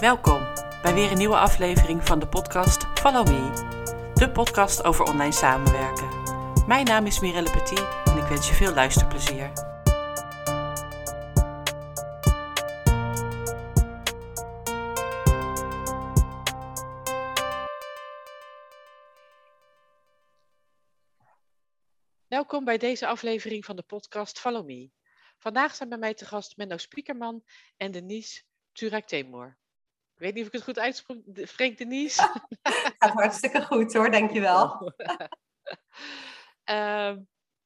Welkom bij weer een nieuwe aflevering van de podcast Follow Me, de podcast over online samenwerken. Mijn naam is Mirelle Petit en ik wens je veel luisterplezier. Welkom bij deze aflevering van de podcast Follow Me. Vandaag zijn bij mij te gast Menno Spiekerman en Denise Turak-Temor. Ik weet niet of ik het goed uitspreek, Denise. Gaat hartstikke goed hoor, dankjewel. uh,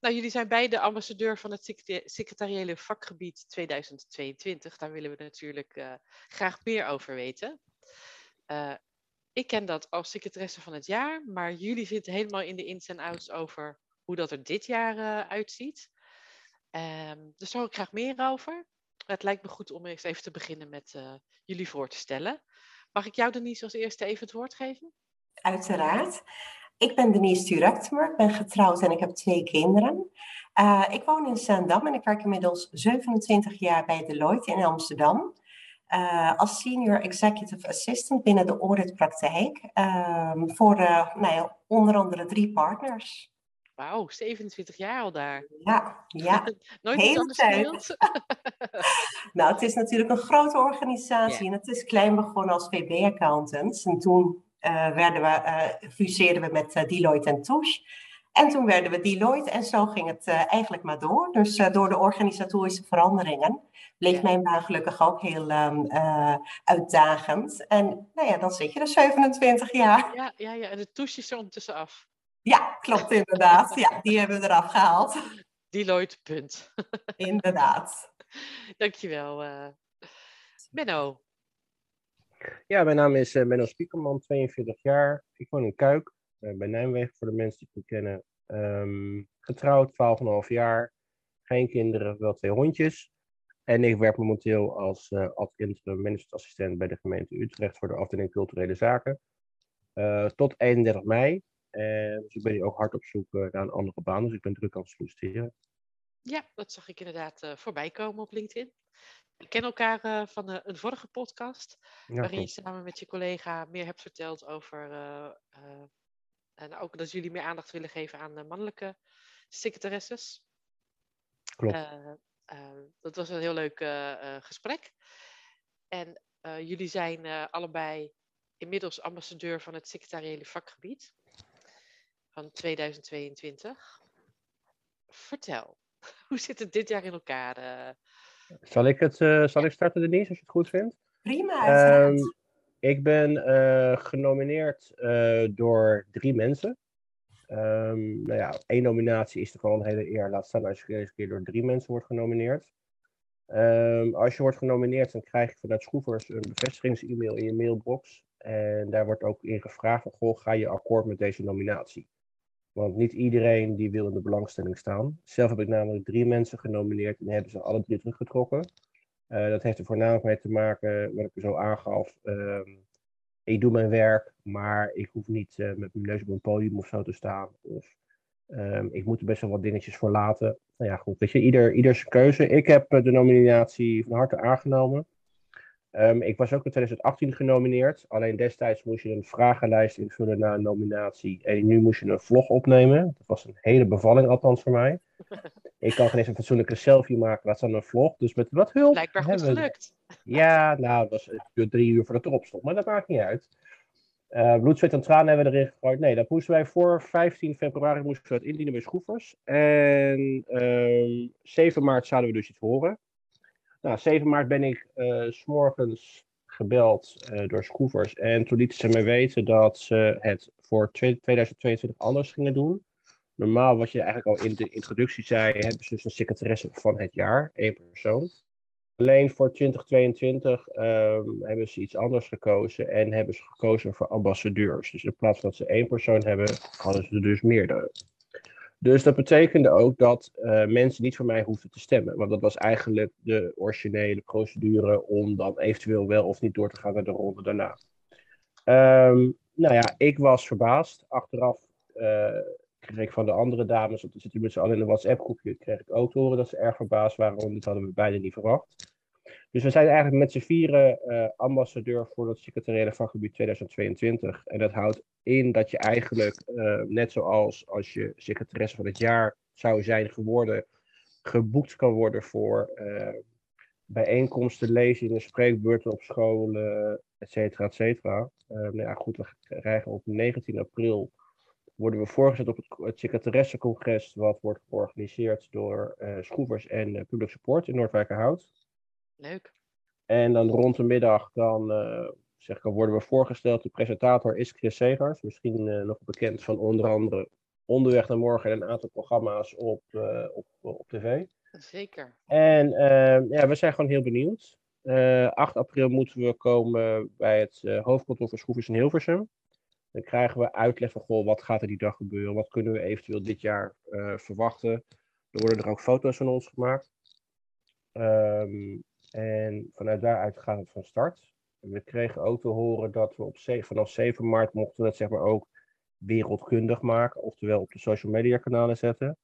nou, jullie zijn beide ambassadeur van het secretariële vakgebied 2022. Daar willen we natuurlijk uh, graag meer over weten. Uh, ik ken dat als secretaresse van het jaar, maar jullie zitten helemaal in de ins en outs over hoe dat er dit jaar uh, uitziet. Um, dus daar hoor ik graag meer over. Het lijkt me goed om eens even te beginnen met uh, jullie voor te stellen. Mag ik jou, Denise, als eerste even het woord geven? Uiteraard. Ik ben Denise Turaktemer, ik ben getrouwd en ik heb twee kinderen. Uh, ik woon in Zaandam en ik werk inmiddels 27 jaar bij Deloitte in Amsterdam. Uh, als senior executive assistant binnen de auditpraktijk voor nou ja, onder andere drie partners. Wauw, 27 jaar al daar. Ja, ja. Nooit Hele iets tijd. nou, het is natuurlijk een grote organisatie en het is klein begonnen als VB-accountants. En toen uh, werden we, uh, fuseerden we met uh, Deloitte en Touche. En toen werden we Deloitte en zo ging het eigenlijk maar door. Dus door de organisatorische veranderingen bleef ja. mijn baan gelukkig ook heel um, uitdagend. En nou ja, dan zit je er 27 jaar. Ja, ja, ja. en de Touche is er ondertussen af. Ja, klopt inderdaad. Ja, die hebben we eraf gehaald. Deloitte, punt. Inderdaad. Dankjewel. Uh, Menno. Ja, mijn naam is uh, Menno Spiekerman, 42 jaar. Ik woon in Kuik, uh, bij Nijmegen, voor de mensen die het kennen. Um, getrouwd, 12,5 jaar. Geen kinderen, wel twee hondjes. En ik werk momenteel als uh, ad interim managementassistent bij de gemeente Utrecht voor de afdeling culturele zaken. tot 31 mei. En dus ik ben hier ook hard op zoek naar een andere baan, dus ik ben druk aan het solliciteren. Ja, dat zag ik inderdaad uh, voorbij komen op LinkedIn. We kennen elkaar uh, van uh, een vorige podcast, ja, waarin je samen met je collega meer hebt verteld over, en ook dat jullie meer aandacht willen geven aan mannelijke secretaresses. Klopt. dat was een heel leuk gesprek. En jullie zijn allebei inmiddels ambassadeur van het secretariële vakgebied van 2022. Vertel, hoe zit het dit jaar in elkaar? Uh... Zal, ik het, uh, zal ik starten, Denise, als je het goed vindt? Prima, um, Ik ben uh, genomineerd door drie mensen. Um, nou ja, één nominatie is er gewoon een hele eer. Laat staan als je eens een keer door drie mensen wordt genomineerd. Um, als je wordt genomineerd, dan krijg je vanuit Schroevers een bevestigings-e-mail in je mailbox. En daar wordt ook in gevraagd van, goh, ga je akkoord met deze nominatie? Want niet iedereen die wil in de belangstelling staan. Zelf heb ik namelijk drie mensen genomineerd en hebben ze alle drie teruggetrokken. Uh, dat heeft er voornamelijk mee te maken, wat ik zo aangaf. Uh, ik doe mijn werk, maar ik hoef niet uh, met mijn neus op een podium of zo te staan. Of um, ik moet er best wel wat dingetjes voor laten. Nou ja, goed, weet je, ieder, ieder zijn keuze. Ik heb eh, de nominatie van harte aangenomen. Um, ik was ook in 2018 genomineerd. Alleen destijds moest je een vragenlijst invullen na een nominatie. En nu moest je een vlog opnemen. Dat was een hele bevalling, althans voor mij. Ik kan geen eens een fatsoenlijke selfie maken, laat staan een vlog. Dus met wat hulp. Blijkbaar goed gelukt. Ja, nou, dat was drie uur voordat het erop stond. Maar dat maakt niet uit. Uh, bloed, zweet en tranen hebben we erin gegooid. Nee, dat moesten wij voor 15 februari moesten we het indienen bij Schroefers. En um, 7 maart zouden we dus iets horen. Nou, 7 maart ben ik uh, s morgens gebeld uh, door Schroevers. En toen lieten ze mij weten dat ze het voor 2022 anders gingen doen. Normaal, wat je eigenlijk al in de introductie zei, hebben ze dus een secretaresse van het jaar, één persoon. Alleen voor 2022 um, hebben ze iets anders gekozen en hebben ze gekozen voor ambassadeurs. Dus in plaats van dat ze één persoon hebben, hadden ze er dus meerdere. Dus dat betekende ook dat uh, mensen niet voor mij hoefden te stemmen. Want dat was eigenlijk de originele procedure om dan eventueel wel of niet door te gaan naar de ronde daarna. Um, nou ja, ik was verbaasd. Achteraf uh, kreeg ik van de andere dames, want we zitten met z'n allen in een WhatsApp groepje, kreeg ik ook te horen dat ze erg verbaasd waren, want dit hadden we beide niet verwacht. Dus we zijn eigenlijk met z'n vieren uh, ambassadeur voor het secretariële vakgebied 2022. En dat houdt in dat je eigenlijk, uh, net zoals als je secretaresse van het jaar zou zijn geworden, geboekt kan worden voor uh, bijeenkomsten, lezingen, spreekbeurten op scholen, et cetera, et cetera. nou ja, goed, we krijgen op 19 april worden we voorgezet op het, het secretaressencongres, wat wordt georganiseerd door Schroevers en Public Support in Noordwijkerhout. Leuk. En dan rond de middag dan, uh, zeg ik, worden we voorgesteld. De presentator is Chris Segers. Misschien uh, nog bekend van onder andere Onderweg naar Morgen en een aantal programma's op, uh, op, op tv. Zeker. En ja, we zijn gewoon heel benieuwd. 8 april moeten we komen bij het hoofdkantoor van Schroefers in Hilversum. Dan krijgen we uitleg van, goh, wat gaat er die dag gebeuren? Wat kunnen we eventueel dit jaar verwachten? Er worden er ook foto's van ons gemaakt. Um, en vanuit daaruit gaat het van start. We kregen ook te horen dat we op vanaf 7 maart mochten we het zeg maar ook wereldkundig maken, oftewel op de social media kanalen zetten.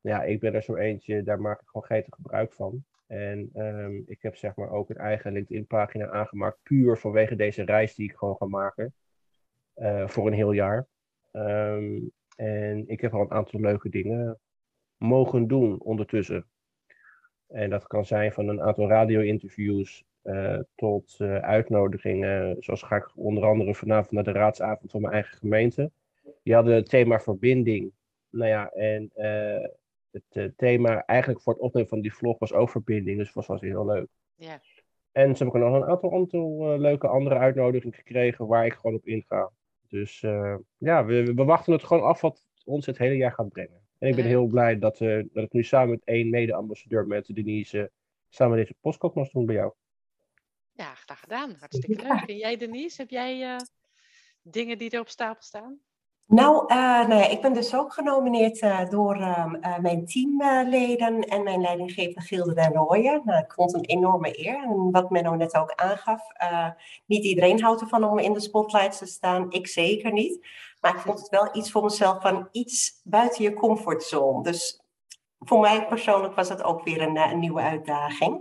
Ja, ik ben er zo eentje, daar maak ik gewoon gretig gebruik van. En um, ik heb zeg maar ook een eigen LinkedIn pagina aangemaakt, puur vanwege deze reis die ik gewoon ga maken. Uh, voor een heel jaar. Um, en ik heb al een aantal leuke dingen mogen doen ondertussen. En dat kan zijn van een aantal radio-interviews uh, tot uh, uitnodigingen. Zoals ga ik onder andere vanavond naar de raadsavond van mijn eigen gemeente. Die hadden het thema verbinding. Nou ja, en uh, het thema eigenlijk voor het opnemen van die vlog was ook verbinding. Dus dat was heel leuk. Ja. En ze hebben nog een aantal, aantal leuke andere uitnodigingen gekregen waar ik gewoon op inga. Dus ja, we, we wachten het gewoon af wat ons het hele jaar gaat brengen. En ik ben heel blij dat, uh, dat ik nu samen met één mede-ambassadeur, met Denise, samen deze podcast mag doen bij jou. Ja, graag gedaan. Hartstikke leuk. En jij, Denise, heb jij uh, dingen die er op stapel staan? Nou, uh, nou ik ben dus ook genomineerd uh, door uh, mijn teamleden en mijn leidinggever Gilde den Rooyen. Nou, ik vond het een enorme eer. En wat Menno net ook aangaf, niet iedereen houdt ervan om in de spotlights te staan. Ik zeker niet. Maar ik vond het wel iets voor mezelf van iets buiten je comfortzone. Dus voor mij persoonlijk was het ook weer een nieuwe uitdaging.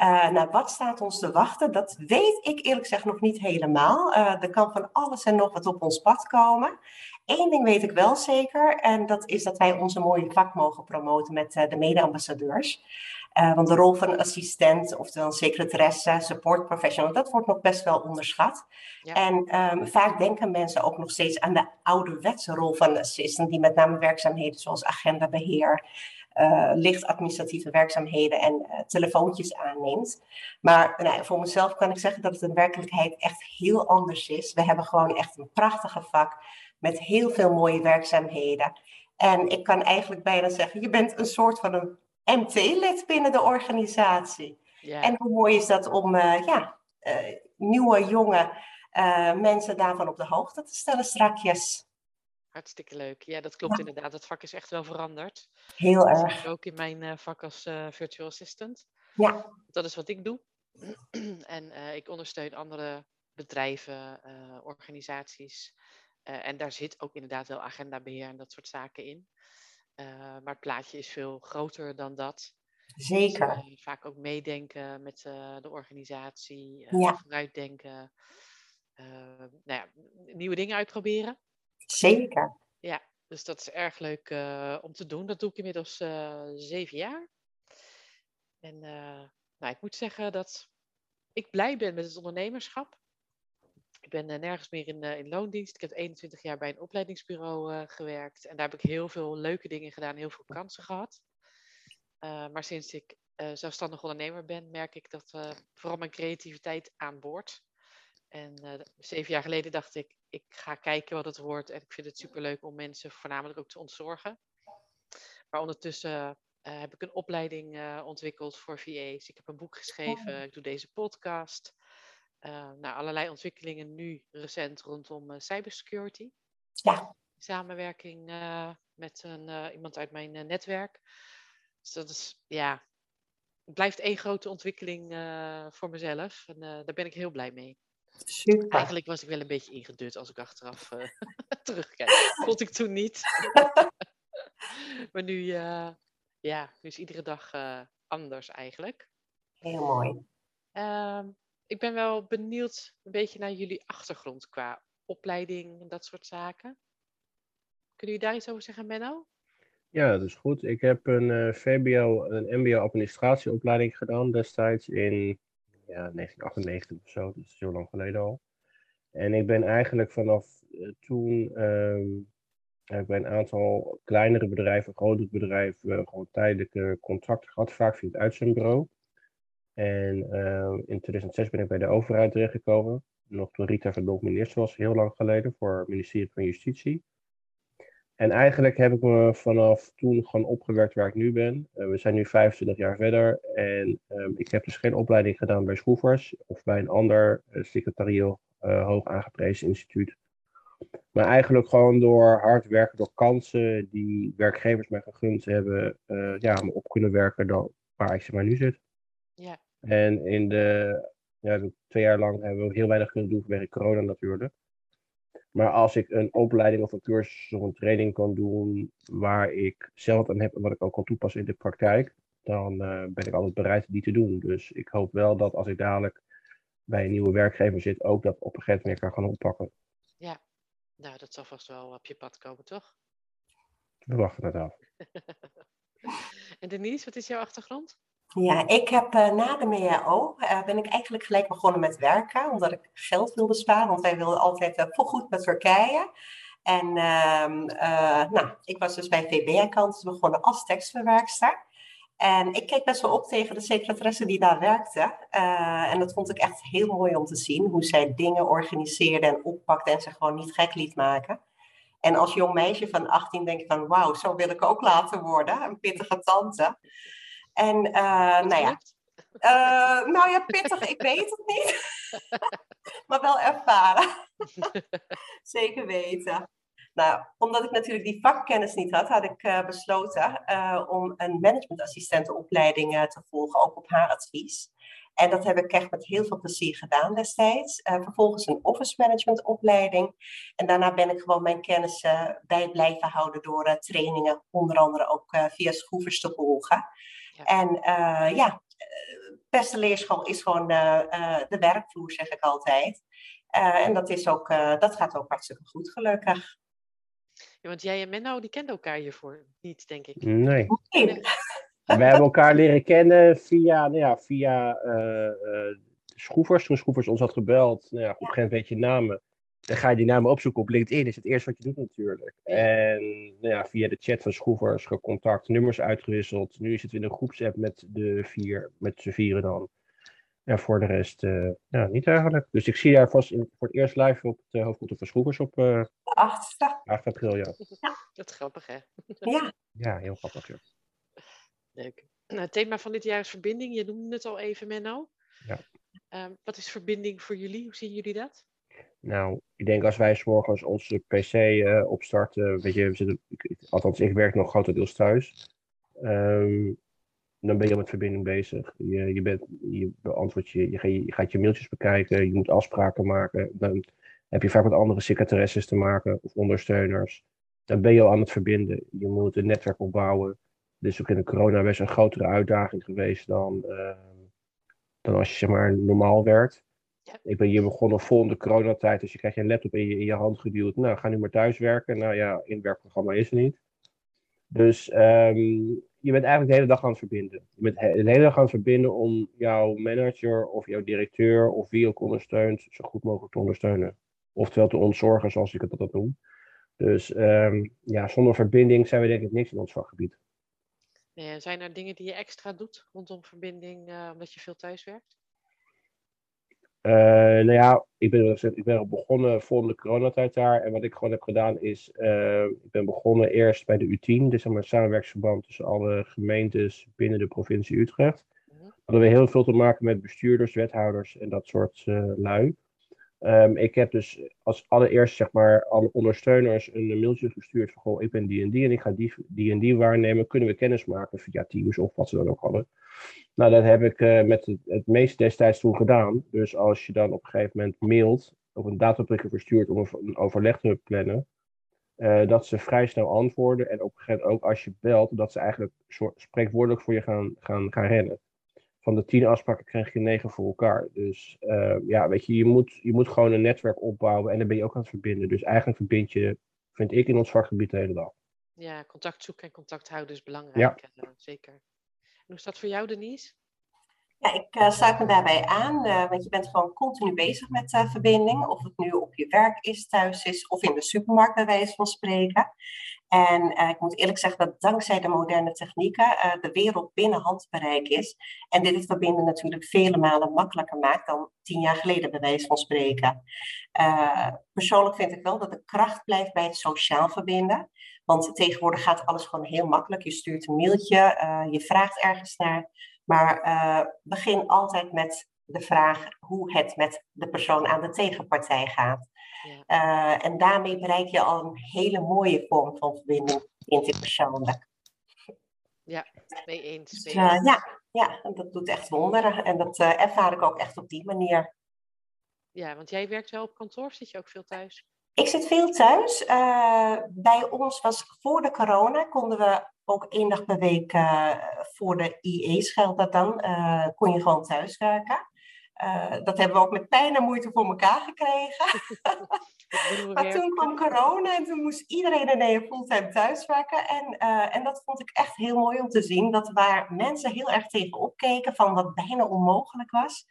Uh, nou, wat staat ons te wachten? Dat weet ik eerlijk gezegd nog niet helemaal. Uh, er kan van alles en nog wat op ons pad komen. Eén ding weet ik wel zeker, en dat is dat wij onze mooie vak mogen promoten met uh, de mede-ambassadeurs. want de rol van assistent, oftewel secretaresse, support professional, dat wordt nog best wel onderschat. Ja. En um, vaak denken mensen ook nog steeds aan de ouderwetse rol van assistent, die met name werkzaamheden zoals agendabeheer, uh, licht administratieve werkzaamheden en uh, telefoontjes aanneemt. Maar nou, voor mezelf kan ik zeggen dat het in werkelijkheid echt heel anders is. We hebben gewoon echt een prachtige vak met heel veel mooie werkzaamheden. En ik kan eigenlijk bijna zeggen, je bent een soort van een MT-lid binnen de organisatie. Ja. En hoe mooi is dat om uh, ja, nieuwe, jonge mensen daarvan op de hoogte te stellen strakjes. Hartstikke leuk. Ja, dat klopt ja. inderdaad. Het vak is echt wel veranderd. Heel dat erg. Ook in mijn uh, vak als uh, virtual assistant. Ja. Dat is wat ik doe. en uh, ik ondersteun andere bedrijven, organisaties. en daar zit ook inderdaad wel agendabeheer en dat soort zaken in. maar het plaatje is veel groter dan dat. Zeker. Dus, vaak ook meedenken met de organisatie, ja. vooruitdenken. nou ja, nieuwe dingen uitproberen. Zeker. Ja, dus dat is erg leuk uh, om te doen. Dat doe ik inmiddels uh, zeven jaar. En uh, nou, ik moet zeggen dat ik blij ben met het ondernemerschap. Ik ben nergens meer in, in loondienst. Ik heb 21 jaar bij een opleidingsbureau gewerkt. En daar heb ik heel veel leuke dingen gedaan, heel veel kansen gehad. maar sinds ik zelfstandig ondernemer ben, merk ik dat vooral mijn creativiteit aanboord. En uh, zeven jaar geleden dacht ik, ik ga kijken wat het wordt. En ik vind het superleuk om mensen voornamelijk ook te ontzorgen. Maar ondertussen uh, heb ik een opleiding uh, ontwikkeld voor VA's. Ik heb een boek geschreven. Oh. Ik doe deze podcast. nou, allerlei ontwikkelingen nu recent rondom cybersecurity. Ja. Samenwerking met een, iemand uit mijn netwerk. Dus dat is, ja, het blijft één grote ontwikkeling voor mezelf. En daar ben ik heel blij mee. Super. Eigenlijk was ik wel een beetje ingedut als ik achteraf uh, terugkijk. Vond ik toen niet. maar nu, uh, ja, nu is iedere dag uh, anders eigenlijk. Heel mooi. Ehm, ik ben wel benieuwd een beetje naar jullie achtergrond qua opleiding en dat soort zaken. Kunnen jullie daar iets over zeggen, Menno? Ja, dat is goed. Ik heb een eh, VBO, een MBO-administratieopleiding gedaan destijds in ja, 1998 of zo. Is zo lang geleden al. En ik ben eigenlijk vanaf eh, toen ehm, heb ik bij een aantal kleinere bedrijven, grotere bedrijven, gewoon tijdelijke contracten gehad, vaak via het uitzendbureau. En ehm, in 2006 ben ik bij de overheid terechtgekomen. Nog toen Rita Verdonk minister was, heel lang geleden, voor het ministerie van Justitie. En eigenlijk heb ik me vanaf toen gewoon opgewerkt waar ik nu ben. Uh, we zijn nu 25 jaar verder en um, ik heb dus geen opleiding gedaan bij Schroevers of bij een ander uh, secretarieel uh, hoog aangeprezen instituut. Maar eigenlijk gewoon door hard werken, door kansen die werkgevers mij gegund hebben, ja, me op kunnen werken dan waar ik zeg maar nu zit. Ja. En in de ja, twee jaar lang hebben we heel weinig kunnen doen vanwege corona natuurlijk. Maar als ik een opleiding of een cursus of een training kan doen waar ik zelf aan heb en wat ik ook kan toepassen in de praktijk, dan uh, ben ik altijd bereid die te doen. Dus ik hoop wel dat als ik dadelijk bij een nieuwe werkgever zit, ook dat op een gegeven moment kan gaan oppakken. Ja, nou dat zal vast wel op je pad komen, toch? We wachten het af. en Denise, wat is jouw achtergrond? Ja, ik heb uh, na de MEAO uh, ben ik eigenlijk gelijk begonnen met werken, omdat ik geld wilde sparen, want wij wilden altijd uh, goed met Turkije. En ehm, nou, ik was dus bij VB-accountants begonnen als tekstverwerkster. En ik keek best wel op tegen de secretaresse die daar werkte. en dat vond ik echt heel mooi om te zien, hoe zij dingen organiseerde en oppakte en zich gewoon niet gek liet maken. En als jong meisje van 18 denk ik van, wauw, zo wil ik ook laten worden, een pittige tante. En uh, nou ja. Uh, nou ja, pittig, ik weet het niet. maar wel ervaren. Zeker weten. Nou, omdat ik natuurlijk die vakkennis niet had, had ik uh, besloten om een managementassistentenopleiding te volgen, ook op haar advies. En dat heb ik echt met heel veel plezier gedaan destijds. vervolgens een office management opleiding. En daarna ben ik gewoon mijn kennis bij blijven houden door trainingen, onder andere ook via schroevers te volgen. En uh, ja, beste leerschool is gewoon uh, de werkvloer, zeg ik altijd. en dat, is ook, dat gaat ook hartstikke goed, gelukkig. Ja, want jij en Menno, die kenden elkaar hiervoor niet, denk ik. Nee. nee. We hebben elkaar leren kennen via, nou ja, via Schroevers. Toen Schroevers ons had gebeld, nou ja, op een gegeven moment weet je namen dan ga je die namen opzoeken op LinkedIn. Is het eerste wat je doet natuurlijk. En nou ja, via de chat van Schroevers gecontact, nummers uitgewisseld. Nu is het in een groepsapp met de vier, met z'n vieren dan. En voor de rest, uh, ja, niet eigenlijk. Dus ik zie daar vast in, voor het eerst live op het uh, hoofdkantoor van Schroevers op uh, 8 april. Ja. ja. Dat is grappig, hè? Ja. Ja, heel grappig, ja. Leuk. Nou, het thema van dit jaar is verbinding. Je noemde het al even, Menno. Ja. Um, wat is verbinding voor jullie? Hoe zien jullie dat? Nou, ik denk als wij morgens onze PC uh, opstarten, weet je, we zitten, althans ik werk nog grotendeels thuis, um, dan ben je met verbinding bezig. Je, je, bent, je beantwoordt je, je, gaat je mailtjes bekijken, je moet afspraken maken, dan heb je vaak met andere secretaresses te maken of ondersteuners. Dan ben je al aan het verbinden. Je moet een netwerk opbouwen. Is ook in de corona best een grotere uitdaging geweest dan, uh, dan als je maar normaal werkt. Ik ben hier begonnen vol in de coronatijd, dus je krijgt je laptop in je, in je hand geduwd. Nou, ga nu maar thuis werken. Nou ja, inwerkprogramma is er niet. Dus um, je bent eigenlijk de hele dag aan het verbinden. Je bent de hele dag aan het verbinden om jouw manager of jouw directeur of wie ook ondersteunt, zo goed mogelijk te ondersteunen. Oftewel te ontzorgen, zoals ik het dat noem. Dus um, ja, zonder verbinding zijn we denk ik niks in ons vakgebied. Ja, zijn er dingen die je extra doet rondom verbinding, uh, omdat je veel thuis werkt? Uh, nou ja, ik ben, ik ben begonnen voor de coronatijd daar. En wat ik gewoon heb gedaan is, uh, ik ben begonnen eerst bij de U10, dus een samenwerksverband tussen alle gemeentes binnen de provincie Utrecht. Mm Hadden we heel veel te maken met bestuurders, wethouders en dat soort uh, lui. Um, ik heb dus als allereerst zeg maar alle ondersteuners een mailtje gestuurd van goh, ik ben die en die en ik ga die, en die waarnemen. Kunnen we kennis maken via Teams of wat ze dan ook hadden. Nou, dat heb ik uh, met het, het meeste destijds toen gedaan. Dus als je dan op een gegeven moment mailt of een dataprikker verstuurt om een, overleg te plannen, uh, dat ze vrij snel antwoorden. En op een gegeven moment ook als je belt, dat ze eigenlijk spreekwoordelijk voor je gaan, gaan, gaan rennen. Van de tien afspraken krijg je negen voor elkaar. Dus uh, ja, weet je, je moet, je moet gewoon een netwerk opbouwen en dan ben je ook aan het verbinden. Dus eigenlijk verbind je, vind ik in ons vakgebied de hele dag. Ja, contact zoeken en contact houden is belangrijk. Ja. Uh, zeker. En hoe is dat voor jou, Denise? Ja, ik uh, sluit me daarbij aan, uh, want je bent gewoon continu bezig met uh, verbinding. Of het nu op je werk is, thuis is of in de supermarkt bij wijze van spreken. En ik moet eerlijk zeggen dat dankzij de moderne technieken de wereld binnen handbereik is. En dit het verbinden natuurlijk vele malen makkelijker maakt dan tien jaar geleden bij wijze van spreken. persoonlijk vind ik wel dat de kracht blijft bij het sociaal verbinden. Want tegenwoordig gaat alles gewoon heel makkelijk. Je stuurt een mailtje, je vraagt ergens naar. Maar begin altijd met de vraag hoe het met de persoon aan de tegenpartij gaat. Ja. Uh, en daarmee bereik je al een hele mooie vorm van verbinding interpersoonlijk. Ja, mee eens. Dus, uh, ja, ja, en dat doet echt wonderen. En dat ervaar ik ook echt op die manier. Ja, want jij werkt wel op kantoor, zit je ook veel thuis? Ik zit veel thuis. bij ons was voor de corona konden we ook één dag per week uh, voor de IE's geldt dat dan, uh, kon je gewoon thuis werken. Uh, dat hebben we ook met pijn en moeite voor elkaar gekregen. maar toen kwam corona en toen moest iedereen ineens fulltime thuiswerken. En, en dat vond ik echt heel mooi om te zien. Dat waar mensen heel erg tegen opkeken van wat bijna onmogelijk was.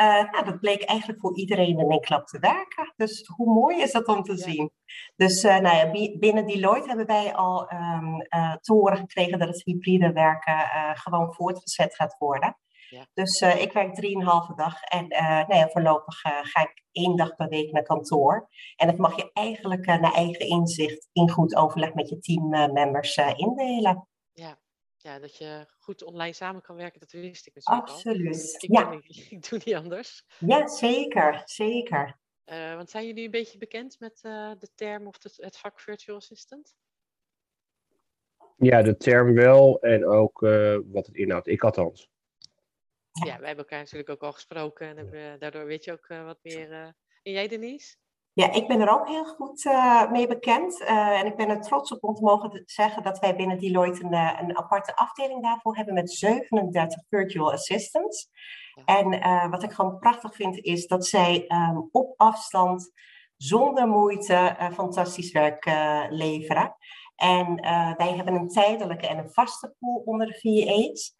Uh, nou, dat bleek eigenlijk voor iedereen in één klap te werken. Dus hoe mooi is dat om te zien? Dus uh, nou ja, binnen Deloitte hebben wij al um, uh, te horen gekregen dat het hybride werken gewoon voortgezet gaat worden. Ja. Dus ik werk drieënhalve dag en nou ja, voorlopig ga ik één dag per week naar kantoor. En dat mag je eigenlijk naar eigen inzicht in goed overleg met je teammembers indelen. Ja, ja, dat je goed online samen kan werken, dat wist ik natuurlijk Absoluut. Ik, ja. Niet, ik doe niet anders. Ja, zeker. Zeker. Uh, want zijn jullie een beetje bekend met uh, de term of het, het vak virtual assistant? Ja, de term wel en ook uh, wat het inhoudt. Ik althans. Ja, wij hebben elkaar natuurlijk ook al gesproken en hebben, daardoor weet je ook wat meer. En jij, Denise? Ja, ik ben er ook heel goed uh, mee bekend. Uh, en ik ben er trots op om te mogen zeggen dat wij binnen Deloitte een, een aparte afdeling daarvoor hebben met 37 virtual assistants. Ja. En wat ik gewoon prachtig vind is dat zij um, op afstand, zonder moeite, fantastisch werk leveren. En wij hebben een tijdelijke en een vaste pool onder de VA's.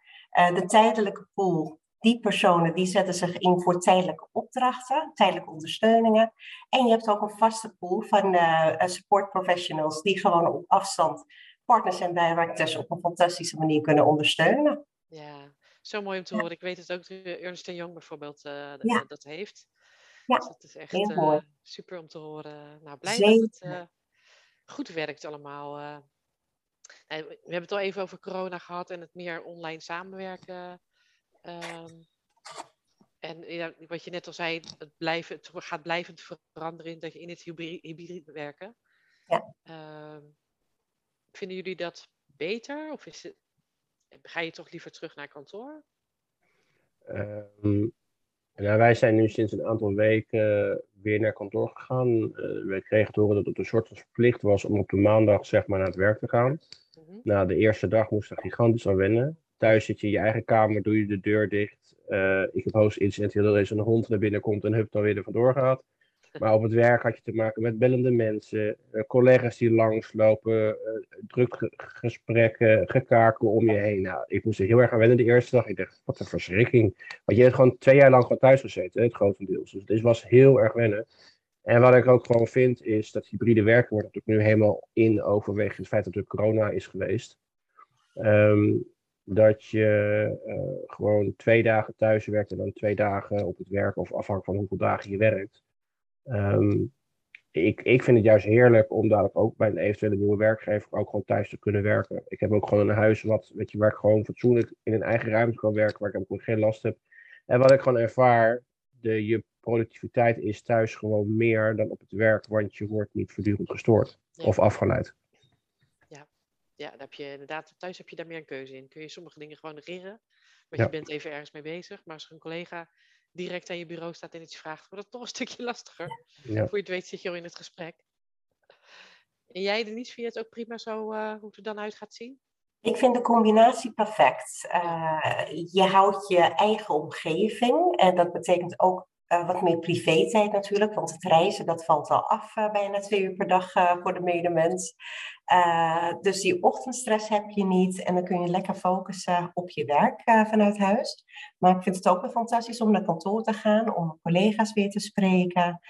de tijdelijke pool die personen die zetten zich in voor tijdelijke opdrachten, tijdelijke ondersteuningen. En je hebt ook een vaste pool van uh, support professionals die gewoon op afstand partners en bijwerkers op een fantastische manier kunnen ondersteunen. Ja, zo mooi om te horen. Ik weet het ook Ernst Young bijvoorbeeld uh, ja. dat heeft. Ja, dus dat is echt uh, super om te horen. Nou, blij Zeker. dat het goed werkt allemaal. we hebben het al even over corona gehad en het meer online samenwerken Um, en ja, wat je net al zei, het, blijven, het gaat blijvend veranderen in, dat je in het hybride werken. Ja. Um, vinden jullie dat beter? Of is het, ga je toch liever terug naar kantoor? Um, nou, wij zijn nu sinds een aantal weken weer naar kantoor gegaan. Uh, wij kregen te horen dat het een soort van verplicht was om op de maandag zeg maar, naar het werk te gaan. -huh. Na de eerste dag moest er gigantisch aan wennen. Thuis zit je in je eigen kamer, doe je de deur dicht. Uh, ik heb hoogst incident dat er eens een hond naar binnen komt en hup dan weer er vandoor gaat. Maar op het werk had je te maken met bellende mensen, uh, collega's die langslopen, uh, druk gesprekken, gekakel om je heen. Nou, ik moest er heel erg aan wennen de eerste dag. Ik dacht, wat een verschrikking. Want je hebt gewoon twee jaar lang gewoon thuis gezeten, het grotendeels. Dus het was heel erg wennen. En wat ik ook gewoon vind, is dat hybride werken wordt natuurlijk nu helemaal in overweging het feit dat er corona is geweest. Um, dat je uh, gewoon twee dagen thuis werkt en dan twee dagen op het werk, of afhankelijk van hoeveel dagen je werkt. Um, ik, ik vind het juist heerlijk om dadelijk ook bij een eventuele nieuwe werkgever ook gewoon thuis te kunnen werken. Ik heb ook gewoon een huis wat, weet je, waar ik gewoon fatsoenlijk in een eigen ruimte kan werken, waar ik ook geen last heb. En wat ik gewoon ervaar, de, je productiviteit is thuis gewoon meer dan op het werk, want je wordt niet voortdurend gestoord of afgeleid ja, dan heb je inderdaad, thuis heb je daar meer een keuze in. Kun je sommige dingen gewoon negeren, want ja. je bent even ergens mee bezig. Maar als er een collega direct aan je bureau staat en iets vraagt, wordt het toch een stukje lastiger. Ja. Voor je het weet zit je al in het gesprek. En jij, Denise, vind je het ook prima zo uh, hoe het er dan uit gaat zien? Ik vind de combinatie perfect. Uh, je houdt je eigen omgeving en dat betekent ook uh, wat meer privé-tijd natuurlijk, want het reizen dat valt al af uh, bijna twee uur per dag voor de medemens. dus die ochtendstress heb je niet en dan kun je lekker focussen op je werk vanuit huis. Maar ik vind het ook wel fantastisch om naar kantoor te gaan, om collega's weer te spreken.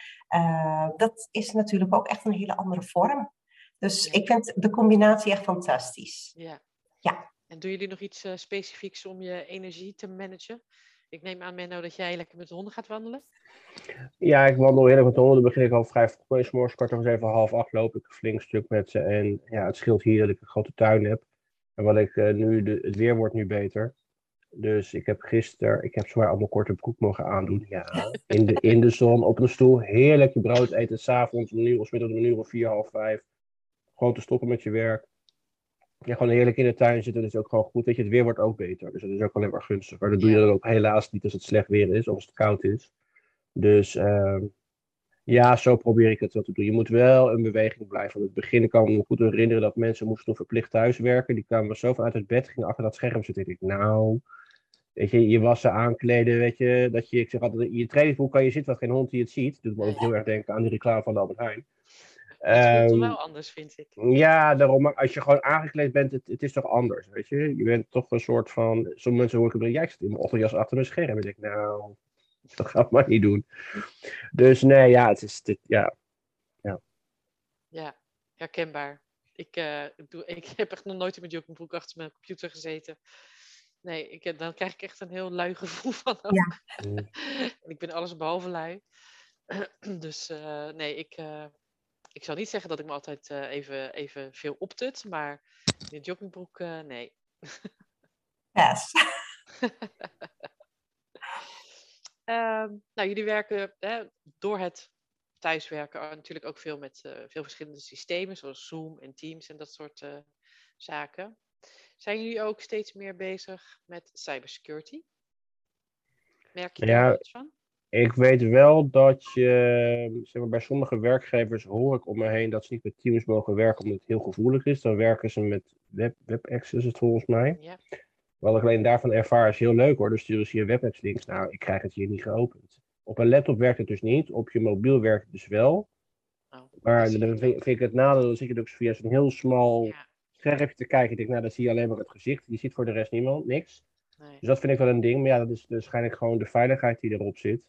dat is natuurlijk ook echt een hele andere vorm. Dus ik vind de combinatie echt fantastisch. Ja. Ja. En doen jullie nog iets specifieks om je energie te managen? Ik neem aan, Menno, dat jij lekker met de honden gaat wandelen. Ja, ik wandel heerlijk met de honden. Dan begin ik al vrij vroeg. Morgens kwart over zeven, half acht loop ik een flink stuk met ze. En ja, het scheelt hier dat ik een grote tuin heb. En wat ik uh, nu, de, het weer wordt nu beter. Dus ik heb gisteren, ik heb zwaar allemaal korte broek mogen aandoen. Ja, in de, in de zon, op een stoel. Heerlijk je brood eten. S'avonds om een uur of middag om een uur of vier, half vijf. Gewoon te stoppen met je werk ja, gewoon heerlijk in de tuin zitten, dat is ook gewoon goed. Weet je, het weer wordt ook beter. Dus dat is ook alleen maar gunstig. Maar dat doe je dan ook helaas niet als het slecht weer is, of als het koud is. Dus uh, ja, zo probeer ik het wel te doen. Je moet wel in beweging blijven. Aan het begin kan ik me goed herinneren dat mensen moesten verplicht thuiswerken. Die kwamen zo vanuit het bed, gingen achter dat scherm zitten. Ik nou, weet je, je wassen, aankleden, weet je. Dat je, ik zeg altijd, in je trainingsboek kan je zitten, wat geen hond die het ziet. Dat doet me ook heel erg denken aan die reclame van de Albert Heijn. Het um, wel anders, vind ik. Ja, daarom, als je gewoon aangekleed bent, het, het is toch anders, weet je. Je bent toch een soort van, sommige mensen hoor ik jij zit in mijn ochtendjas achter mijn scherm. En ik denk, nou, dat gaat maar niet doen. Dus nee, ja, het is, dit, ja. Ja, ja herkenbaar. Ik, uh, doe, ik heb echt nog nooit in mijn joggingbroek achter mijn computer gezeten. Nee, ik, dan krijg ik echt een heel lui gevoel van. Ja. en ik ben alles behalve lui. dus uh, nee, ik, uh, ik zou niet zeggen dat ik me altijd uh, even, even veel optut, maar in de joggingbroek, uh, nee. Yes. um, nou, jullie werken hè, door het thuiswerken natuurlijk ook veel met uh, veel verschillende systemen, zoals Zoom en Teams en dat soort zaken. Zijn jullie ook steeds meer bezig met cybersecurity? Merk je ja, daar iets van? Ik weet wel dat je, zeg maar, bij sommige werkgevers hoor ik om me heen dat ze niet met Teams mogen werken omdat het heel gevoelig is. Dan werken ze met web, WebEx, het volgens mij. Ja. Wat ik alleen daarvan ervaar is heel leuk hoor. Dus sturen ze je WebEx links. Nou, ik krijg het hier niet geopend. Op een laptop werkt het dus niet. Op je mobiel werkt het dus wel. Oh, maar dan vind, ik het nadeel, dan zit je dus via zo'n heel smal ja. schermpje te kijken. Ik denk, nou, dan zie je alleen maar het gezicht. Je ziet voor de rest niemand, niks. Nee. Dus dat vind ik wel een ding. Maar ja, dat is waarschijnlijk gewoon de veiligheid die erop zit.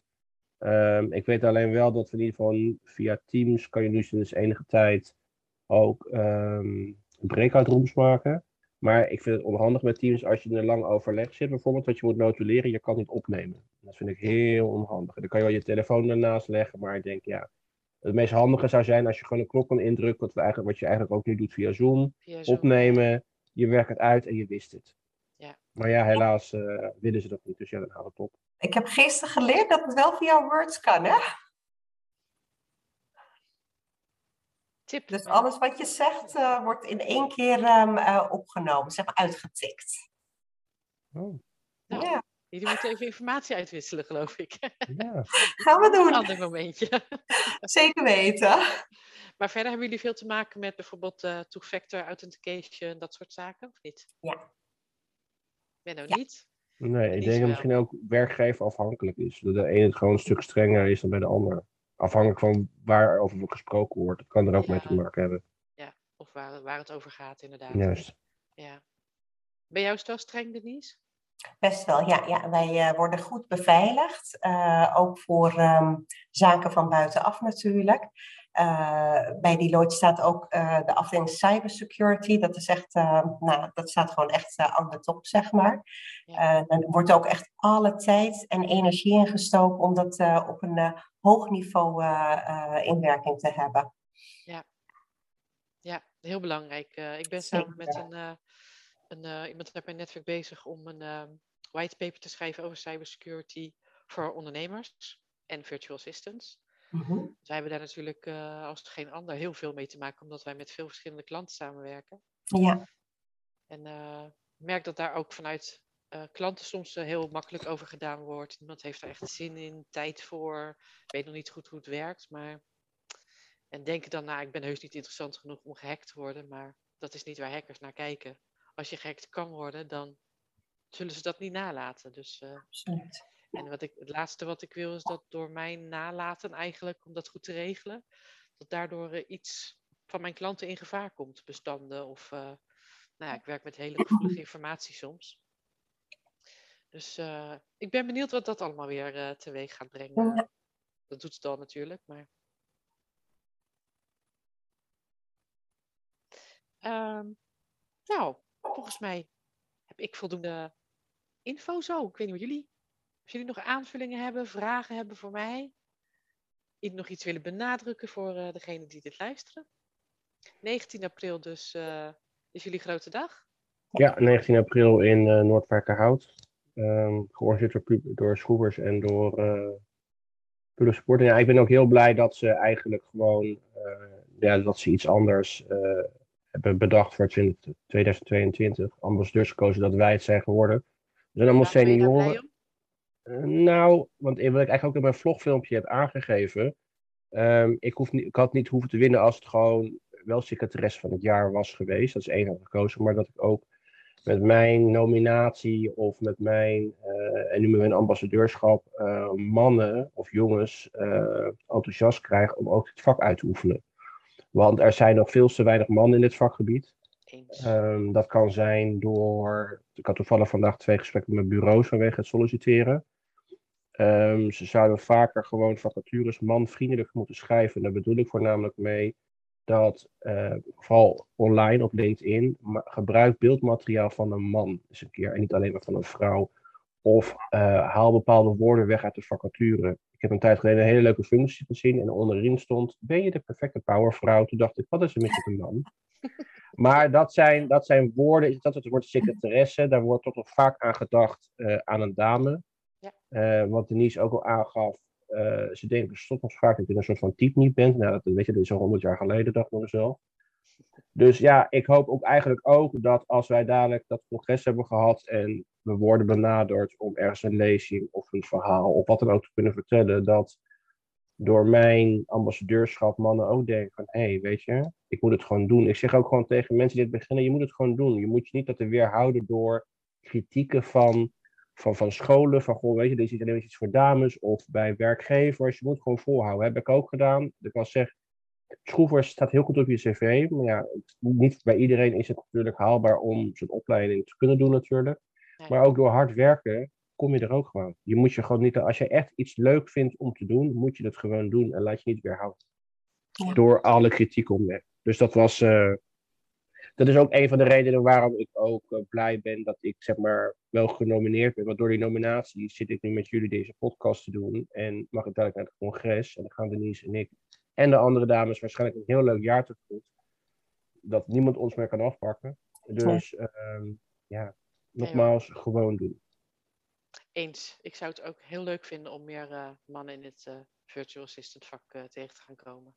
Um, ik weet alleen wel dat we in ieder geval via Teams kan je nu sinds enige tijd ook um, breakout rooms maken. Maar ik vind het onhandig met Teams als je in een lang overleg zit, bijvoorbeeld, dat je moet notuleren, je kan niet opnemen. Dat vind ik heel onhandig. Dan kan je wel je telefoon ernaast leggen, maar ik denk ja, het meest handige zou zijn als je gewoon een knop kan indrukken, wat, we eigenlijk, wat je eigenlijk ook nu doet via Zoom, via Zoom. opnemen, je werkt het uit en je wist het. Maar ja, helaas uh, willen ze dat niet, dus ja, dan houdt het op. Ik heb gisteren geleerd dat het wel via Words kan, hè? Tip. Dus alles wat je zegt uh, wordt in één keer um, uh, opgenomen, zeg maar uitgetikt. Oh. Nou, ja. Jullie moeten even informatie uitwisselen, geloof ik. Ja. Gaan we doen. Een ander momentje. Zeker weten. Maar verder hebben jullie veel te maken met bijvoorbeeld uh, two-factor authentication, dat soort zaken, of niet? Ja. Ben nou ja. niet? Nee, ik denk dat misschien ook werkgever afhankelijk is. Dat de ene gewoon een stuk strenger is dan bij de ander. Afhankelijk van waarover gesproken wordt. Dat kan er ook mee te maken hebben. Ja, of waar, waar het over gaat inderdaad. Juist. Ja. Ben jou wel streng, Denise? Best wel, ja. ja wij uh, worden goed beveiligd. Uh, ook voor um, zaken van buitenaf natuurlijk. Uh, bij Deloitte staat ook uh, de afdeling cybersecurity. Dat is echt, uh, nou, dat staat gewoon echt aan de top, zeg maar. Ja. er wordt ook echt alle tijd en energie ingestoken om dat op een hoog niveau in werking te hebben. Ja, ja heel belangrijk. ik ben samen met een, een iemand uit mijn netwerk bezig om een whitepaper te schrijven over cybersecurity voor ondernemers en virtual assistants. Mhm. Wij hebben daar natuurlijk uh, als geen ander heel veel mee te maken, omdat wij met veel verschillende klanten samenwerken. Ja. En uh, ik merk dat daar ook vanuit uh, klanten soms heel makkelijk over gedaan wordt. Niemand heeft er echt zin in, tijd voor. Ik weet nog niet goed hoe het werkt, maar. En denken dan, nou, ik ben heus niet interessant genoeg om gehackt te worden, maar dat is niet waar hackers naar kijken. als je gehackt kan worden, dan zullen ze dat niet nalaten. Dus, Absoluut. En wat ik, het laatste wat ik wil is dat door mijn nalaten eigenlijk, om dat goed te regelen, dat daardoor uh, iets van mijn klanten in gevaar komt. Bestanden of, uh, nou ja, ik werk met hele gevoelige informatie soms. Dus ik ben benieuwd wat dat allemaal weer teweeg gaat brengen. Dat doet het al natuurlijk, maar... Um, nou, volgens mij heb ik voldoende info zo. Ik weet niet wat jullie. Als jullie nog aanvullingen hebben, vragen hebben voor mij. Nog iets willen benadrukken voor uh, degene die dit luisteren. 19 april dus uh, is jullie grote dag. Ja, 19 april in uh, Noordwijkerhout. Um, georganiseerd door, door Schroevers en door uh, Pulle Sport. En ja, ik ben ook heel blij dat ze eigenlijk gewoon ja, dat ze iets anders hebben bedacht voor 2022. Ambassadeurs gekozen dat wij het zijn geworden. We zijn allemaal senioren. Nou, want wat ik eigenlijk ook in mijn vlogfilmpje heb aangegeven. Um, ik, hoef niet, ik had niet hoeven te winnen als het gewoon wel secretaris van het jaar was geweest. Dat is één had gekozen. Maar dat ik ook met mijn nominatie of met mijn, uh, en nu met mijn ambassadeurschap, uh, mannen of jongens uh, enthousiast krijg om ook het vak uit te oefenen. Want er zijn nog veel te weinig mannen in dit vakgebied. Um, dat kan zijn door. Ik had toevallig vandaag twee gesprekken met bureaus vanwege het solliciteren. Um, ze zouden vaker gewoon vacatures manvriendelijk moeten schrijven. daar bedoel ik voornamelijk mee dat, uh, vooral online op LinkedIn, gebruik beeldmateriaal van een man eens een keer en niet alleen maar van een vrouw. Of uh, haal bepaalde woorden weg uit de vacature heb een tijd geleden een hele leuke functie gezien en onderin stond, ben je de perfecte powervrouw? Toen dacht ik, wat is er met een man? Maar dat zijn, dat zijn woorden, dat het woord secretaresse, daar wordt toch nog vaak aan gedacht uh, aan een dame. Uh, wat Denise ook al aangaf, uh, ze denken soms vaak dat je een soort van type niet bent. Nou, dat weet je, dat is al honderd jaar geleden, dacht ik mezelf. Dus ja, ik hoop ook eigenlijk ook dat als wij dadelijk dat congres hebben gehad en we worden benaderd om ergens een lezing of een verhaal of wat dan ook te kunnen vertellen, dat door mijn ambassadeurschap mannen ook denken van, hé, hey, weet je, ik moet het gewoon doen. Ik zeg ook gewoon tegen mensen die het beginnen, je moet het gewoon doen. Je moet je niet laten weerhouden door kritieken van, van, van scholen, van, goh, weet je, dit is alleen iets voor dames of bij werkgevers. Je moet gewoon volhouden. Heb ik ook gedaan. Ik kan zeggen, Schroevers staat heel goed op je cv, maar ja, niet bij iedereen is het natuurlijk haalbaar om zo'n opleiding te kunnen doen natuurlijk. Maar ook door hard werken kom je er ook gewoon. Je moet je gewoon niet, als je echt iets leuk vindt om te doen, moet je dat gewoon doen en laat je niet weerhouden. Door alle kritiek om Dus dat was, uh, dat is ook een van de redenen waarom ik ook uh, blij ben dat ik zeg maar wel genomineerd ben. Want door die nominatie zit ik nu met jullie deze podcast te doen en mag ik dadelijk naar het congres en dan gaan Denise en ik en de andere dames waarschijnlijk een heel leuk jaar tegemoet. Dat niemand ons meer kan afpakken. Dus ja, uh, ja nogmaals, gewoon doen. Eens. Ik zou het ook heel leuk vinden om meer uh, mannen in het uh, virtual assistant vak tegen te gaan komen.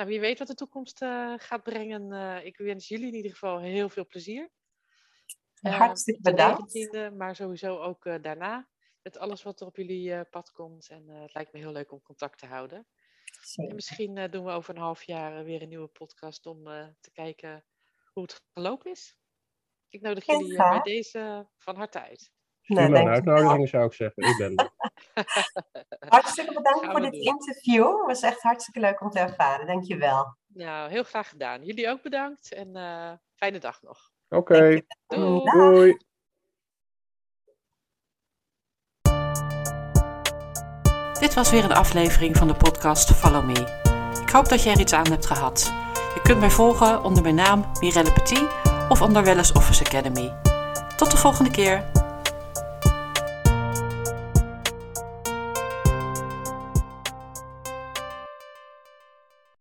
Nou, wie weet wat de toekomst gaat brengen. ik wens jullie in ieder geval heel veel plezier. Hartstikke bedankt. maar sowieso ook daarna. Met alles wat er op jullie pad komt. En het lijkt me heel leuk om contact te houden. En misschien uh, doen we over een half jaar weer een nieuwe podcast om uh, te kijken hoe het gelopen is. Ik nodig jullie bij deze van harte uit. Nee, nou, een uitnodiging zou ik zeggen. Ik ben er. hartstikke bedankt voor dit doen. interview. Het was echt hartstikke leuk om te ervaren. Dankjewel. Nou, heel graag gedaan. Jullie ook bedankt en fijne dag nog. Oké. Okay. Doei. Doei. Dit was weer een aflevering van de podcast Follow Me. Ik hoop dat je er iets aan hebt gehad. Je kunt mij volgen onder mijn naam Mirelle Petit of onder Wellness Office Academy. Tot de volgende keer.